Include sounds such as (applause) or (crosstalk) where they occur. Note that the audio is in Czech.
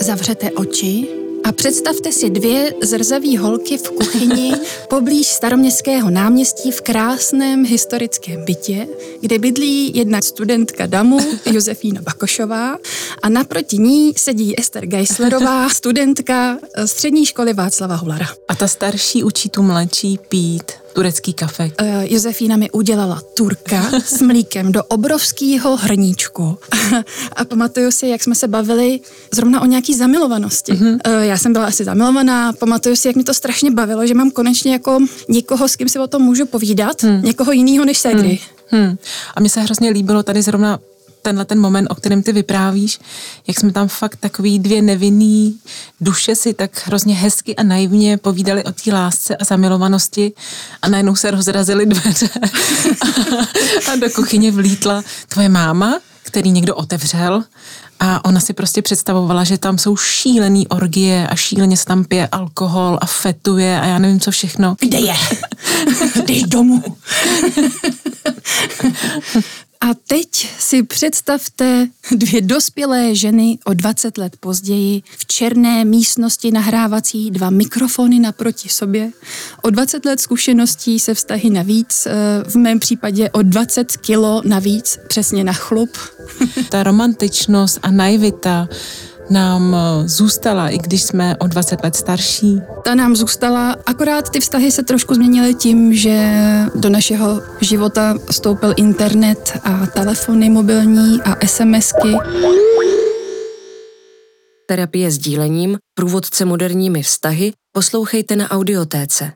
Zavřete oči a představte si dvě zrzavé holky v kuchyni (laughs) poblíž staroměstského náměstí v krásném historickém bytě, kde bydlí jedna studentka DAMu, (laughs) Josefína Bakošová, a naproti ní sedí Ester Geislerová, (laughs) studentka střední školy Václava Hulara. A ta starší učí tu mladší pít turecký kafe. Uh, Josefína mi udělala turka s (laughs) mlíkem do obrovského hrníčku. (laughs) a pamatuju si, jak jsme se bavili zrovna o nějaký zamilovanosti. Uh-huh. Uh, já jsem byla asi zamilovaná, pamatuju si, jak mi to strašně bavilo, že mám konečně jako někoho, s kým si o tom můžu povídat, hmm. někoho jiného než ségry. Hmm. Hmm. A mně se hrozně líbilo tady zrovna tenhle ten moment, o kterém ty vyprávíš, jak jsme tam fakt takový dvě nevinný duše si tak hrozně hezky a naivně povídali o té lásce a zamilovanosti a najednou se rozrazily dveře a, (laughs) a do kuchyně vlítla tvoje máma, který někdo otevřel a ona si prostě představovala, že tam jsou šílený orgie a šíleně se tam pije alkohol a fetuje a já nevím co všechno. Kde je? Jdeš domů. (laughs) A teď si představte dvě dospělé ženy o 20 let později v černé místnosti nahrávací dva mikrofony naproti sobě. O 20 let zkušeností se vztahy navíc, eh, v mém případě o 20 kilo navíc, přesně na chlup. (laughs) Ta romantičnost a naivita nám eh, zůstala, i když jsme o 20 let starší? Ta nám zůstala, akorát ty vztahy se trošku změnily tím, že do našeho života vstoupil internet a telefony mobilní a SMSky. Terapie sdílením, průvodce moderními vztahy, poslouchejte na Audiotéce.